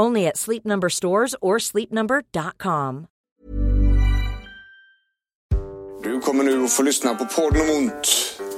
Only at Sleep Number stores or sleepnumber.com. Du kommer nu att få lyssna på Podden om ont.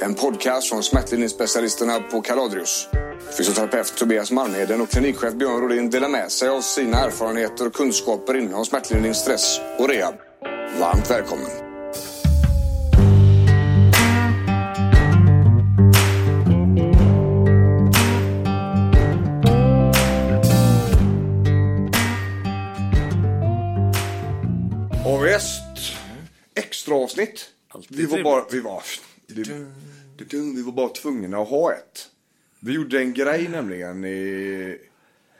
En podcast från smärtlindringsspecialisterna på Kaladrius. Fysioterapeut Tobias Malmheden och klinikchef Björn Rodin delar med sig av sina erfarenheter och kunskaper inom smärtlindring, stress och rehab. Varmt välkommen! Avest. Extra avsnitt. Alltid Vi var bara, vi var, vi var bara tvungna att ha ett. Vi gjorde en grej nämligen i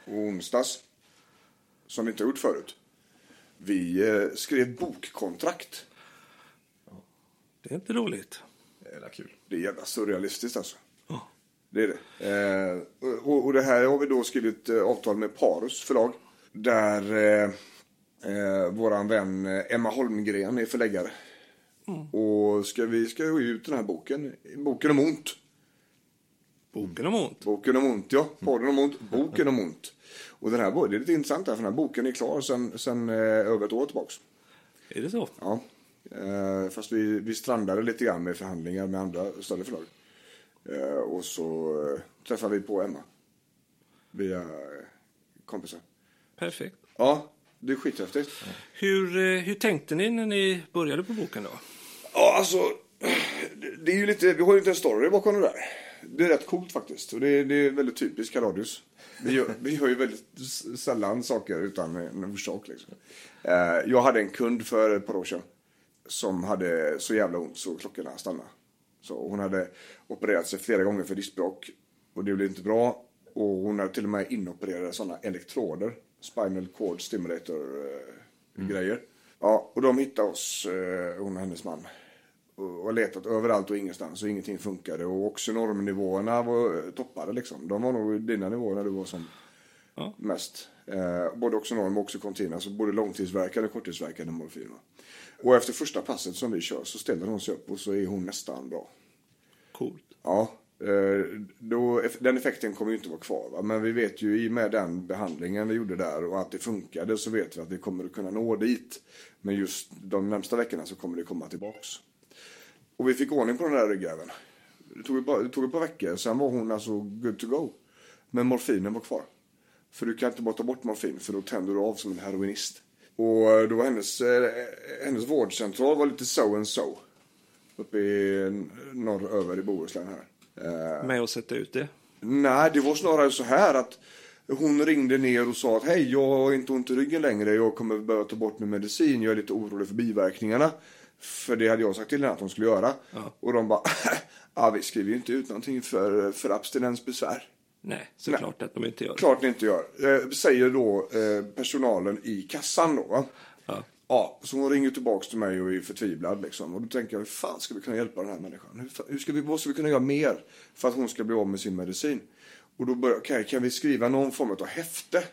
onsdags. Som vi inte gjort förut. Vi eh, skrev bokkontrakt. Det är inte roligt. Det är kul. Det är jävla surrealistiskt alltså. Det är det. Eh, och, och det här har vi då skrivit eh, avtal med Parus förlag. Där eh, våran vän eh, Emma Holmgren är förläggare. Och ska vi ska ge ut den här boken. Boken om ont. Boken om ont. Boken om ont, ja. Podden om ont. Boken om ont. Och den här, det är lite intressant här, för den här boken är klar sen, sen eh, över ett år tillbaks. Är det så? Ja. Eh, fast vi, vi strandade lite grann med förhandlingar med andra större förlag. Eh, och så eh, träffade vi på Emma. Via eh, kompisar. Perfekt. Ja, det är skithäftigt. Hur, eh, hur tänkte ni när ni började på boken då? Ja, alltså. det- är ju lite, vi har ju inte en story bakom det där. Det är rätt coolt faktiskt. Och det, är- det är väldigt typiskt Kaladius. Vi gör, vi gör ju väldigt sällan saker utan en orsak liksom. Eh, Jag hade en kund för ett par år sedan. Som hade så jävla ont så klockorna stannade. Så hon hade opererat sig flera gånger för diskbråck. Och det blev inte bra. Och hon hade till och med inopererade sådana elektroder. Spinal cord stimulator eh, grejer. Ja, och de hittade oss, eh, hon och hennes man. Och har letat överallt och ingenstans och ingenting funkade. Och också normnivåerna var eh, toppade liksom. De var nog dina nivåer när du var som Ja. mest. Eh, både Oxonorm och Oxycontin, alltså både långtidsverkande och korttidsverkande morfin. Och efter första passet som vi kör så ställer hon sig upp och så är hon nästan bra. Coolt. Ja, Eh, då, den effekten kommer ju inte vara kvar. Va? Men vi vet ju i och med den behandlingen vi gjorde där och att det funkade så vet vi att vi kommer att kunna nå dit. Men just de närmsta veckorna så kommer det komma tillbaks. Och vi fick ordning på den där ryggraven. Det tog, ett par- det tog ett par veckor, sen var hon alltså good to go. Men morfinen var kvar. För du kan inte bara ta bort morfin för då tänder du av som en heroinist. Och eh, då var hennes, eh, hennes vårdcentral var lite so and so. Uppe i norröver i Bohuslän här. Eh, Med att sätta ut det. Nej, det var snarare så här att hon ringde ner och sa att hej, jag har inte ont i ryggen längre. Jag kommer behöva ta bort min medicin. Jag är lite orolig för biverkningarna. För det hade jag sagt till henne att hon skulle göra. Och de bara, ja vi skriver ju inte ut någonting för, för abstinensbesvär. Nej, såklart att de inte gör. Klart ni inte gör. Eh, säger då eh, personalen i kassan då. Ja. Ja, så hon ringer tillbaks till mig och är förtvivlad liksom. Och då tänker jag, hur fan ska vi kunna hjälpa den här människan? Hur, hur ska vi, vad ska vi kunna göra mer för att hon ska bli av med sin medicin? Och då börjar, okay, kan vi skriva någon form av häfte?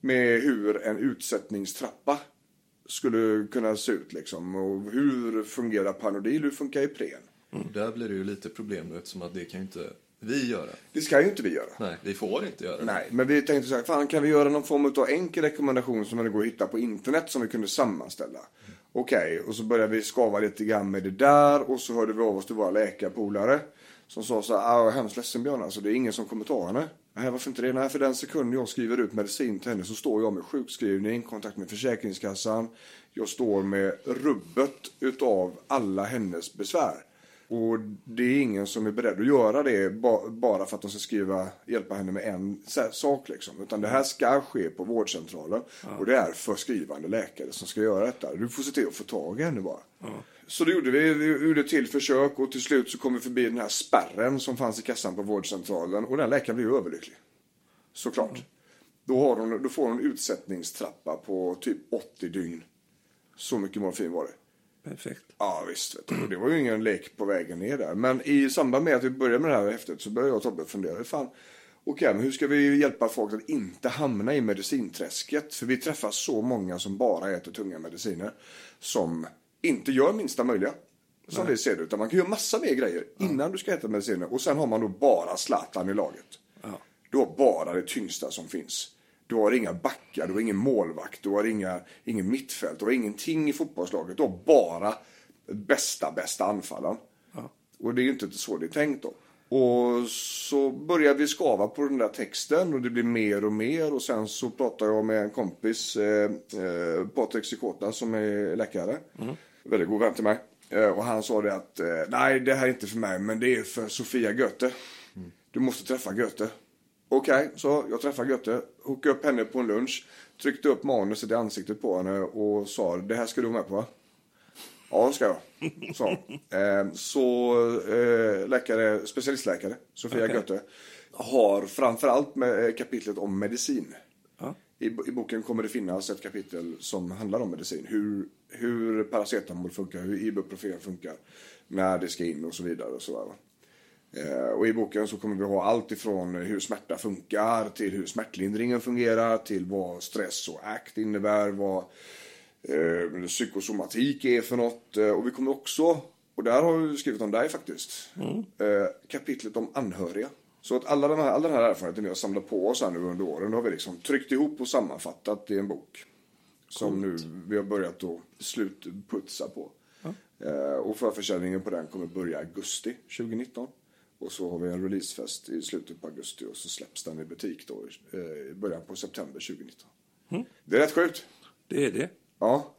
Med hur en utsättningstrappa skulle kunna se ut liksom. Och hur fungerar Panodil, hur funkar Ipren? Mm. där blir det ju lite problem eftersom att det kan ju inte vi göra. Det ska ju inte vi göra. Nej, vi får inte göra det. Nej, men vi tänkte så här, fan kan vi göra någon form av enkel rekommendation som det går att hitta på internet som vi kunde sammanställa? Okej, och så började vi skava lite grann med det där och så hörde vi av oss till våra läkarpolare. Som sa så här, ah, jag är hemskt ledsen Björn, alltså det är ingen som kommer ta henne. Nej, varför inte det? Nej, för den sekund jag skriver ut medicin till henne så står jag med sjukskrivning, kontakt med Försäkringskassan. Jag står med rubbet utav alla hennes besvär. Och det är ingen som är beredd att göra det ba- bara för att de ska skriva, hjälpa henne med en sa- sak liksom. Utan det här ska ske på vårdcentralen. Och det är förskrivande läkare som ska göra detta. Du får se till att få tag i henne bara. Så det gjorde vi. Vi gjorde till försök och till slut så kom vi förbi den här spärren som fanns i kassan på vårdcentralen. Och den läkaren blev ju överlycklig. Såklart. Då, har hon, då får hon utsättningstrappa på typ 80 dygn. Så mycket morfin var det. Perfekt. Ja visst, vet det var ju ingen lek på vägen ner där. Men i samband med att vi började med det här häftet så började jag och Tobbe fundera. Fan, okej, men hur ska vi hjälpa folk att inte hamna i medicinträsket? För vi träffar så många som bara äter tunga mediciner. Som inte gör minsta möjliga. Som vi ser det. Utan man kan göra massa mer grejer innan du ska äta mediciner. Och sen har man då bara Zlatan i laget. Ja. Du har bara det tyngsta som finns. Du har inga backar, du har ingen målvakt, du har inga, ingen mittfält, du har ingenting i fotbollslaget. Du har bara bästa, bästa anfallaren. Och det är ju inte så det är tänkt då. Och så börjar vi skava på den där texten och det blir mer och mer och sen så pratar jag med en kompis, eh, eh, Patrik Sikota som är läkare. Väldigt god vän till mig. Eh, och han sa det att eh, nej det här är inte för mig men det är för Sofia Goethe. Du måste träffa Goethe. Okej, så jag träffade Götte, hookade upp henne på en lunch, tryckte upp manuset i ansiktet på henne och sa det här ska du vara med på va? Ja, det ska jag. Så, eh, så eh, läkare, specialistläkare, Sofia Okej. Götte, har framförallt med eh, kapitlet om medicin. Ja. I, I boken kommer det finnas ett kapitel som handlar om medicin. Hur, hur paracetamol funkar, hur ibuprofen funkar, när det ska in och så vidare. Och så där, Och i boken så kommer vi ha allt ifrån hur smärta funkar till hur smärtlindringen fungerar till vad stress och ACT innebär, vad eh, psykosomatik är för något. Eh, Och vi kommer också, och där har vi skrivit om dig faktiskt, eh, kapitlet om anhöriga. Så att alla, de här, all den här erfarenheten vi har samlat på oss här nu under åren, har vi liksom tryckt ihop och sammanfattat i en bok. Som nu vi har börjat att slutputsa på. Eh, och förförsäljningen på den kommer börja i augusti 2019. Och så har vi en releasefest i slutet på augusti och så släpps den i butik då eh, i början på september 2019. Det är rätt sjukt. Det är det. Ja.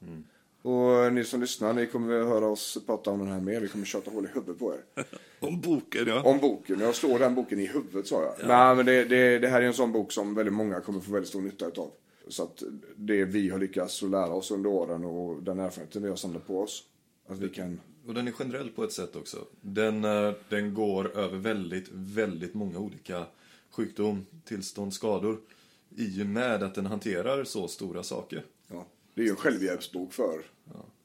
Och ni som lyssnar, ni kommer att höra oss prata om den här mer. Vi kommer tjata hål i huvudet på er. Om boken, ja. Om boken. Jag slår den boken i huvudet sa jag. Nej, men det, det, det här är en sån bok som väldigt många kommer få väldigt stor nytta utav. Så att det vi har lyckats att lära oss under åren och den erfarenheten vi har samlat på oss. Att vi kan... Och den är generell på ett sätt också. Den, eh, den går över väldigt, väldigt många olika sjukdom, tillstånd, skador. I och med att den hanterar så stora saker. Ja, det är ju en självhjälpsbok för,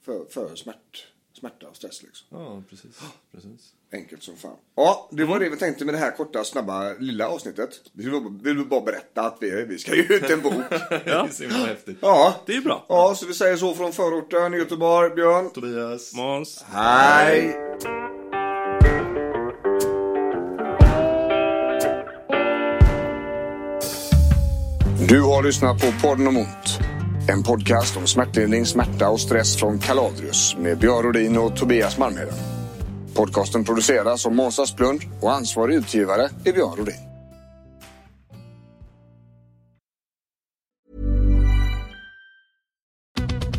för, för smärt, smärta och stress liksom. Ja, precis. precis. Enkelt som fan. Ja, det var det vi tänkte med det här korta, snabba, lilla avsnittet. Vi vill, bara berätta att vi, vi ska ge ut en bok. Det är häftigt. Ja. Det är bra. Ja, så vi säger så från förorten i Göteborg. Björn. Tobias. Måns. Hej! Du har lyssnat på podden om ont. En podcast om smärtlindring, smärta och stress från Kaladrius med Björn Rodin och Tobias Malmheden. Podcasten produceras av Måns Asplund och ansvarig utgivare är Björn Rodin.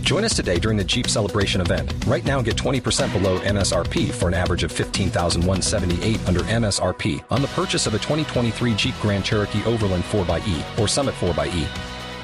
Join us today during the Jeep Celebration event. Right now, get 20% below MSRP for an average of 15178 under MSRP on the purchase of a 2023 Jeep Grand Cherokee Overland 4xE or Summit 4xE.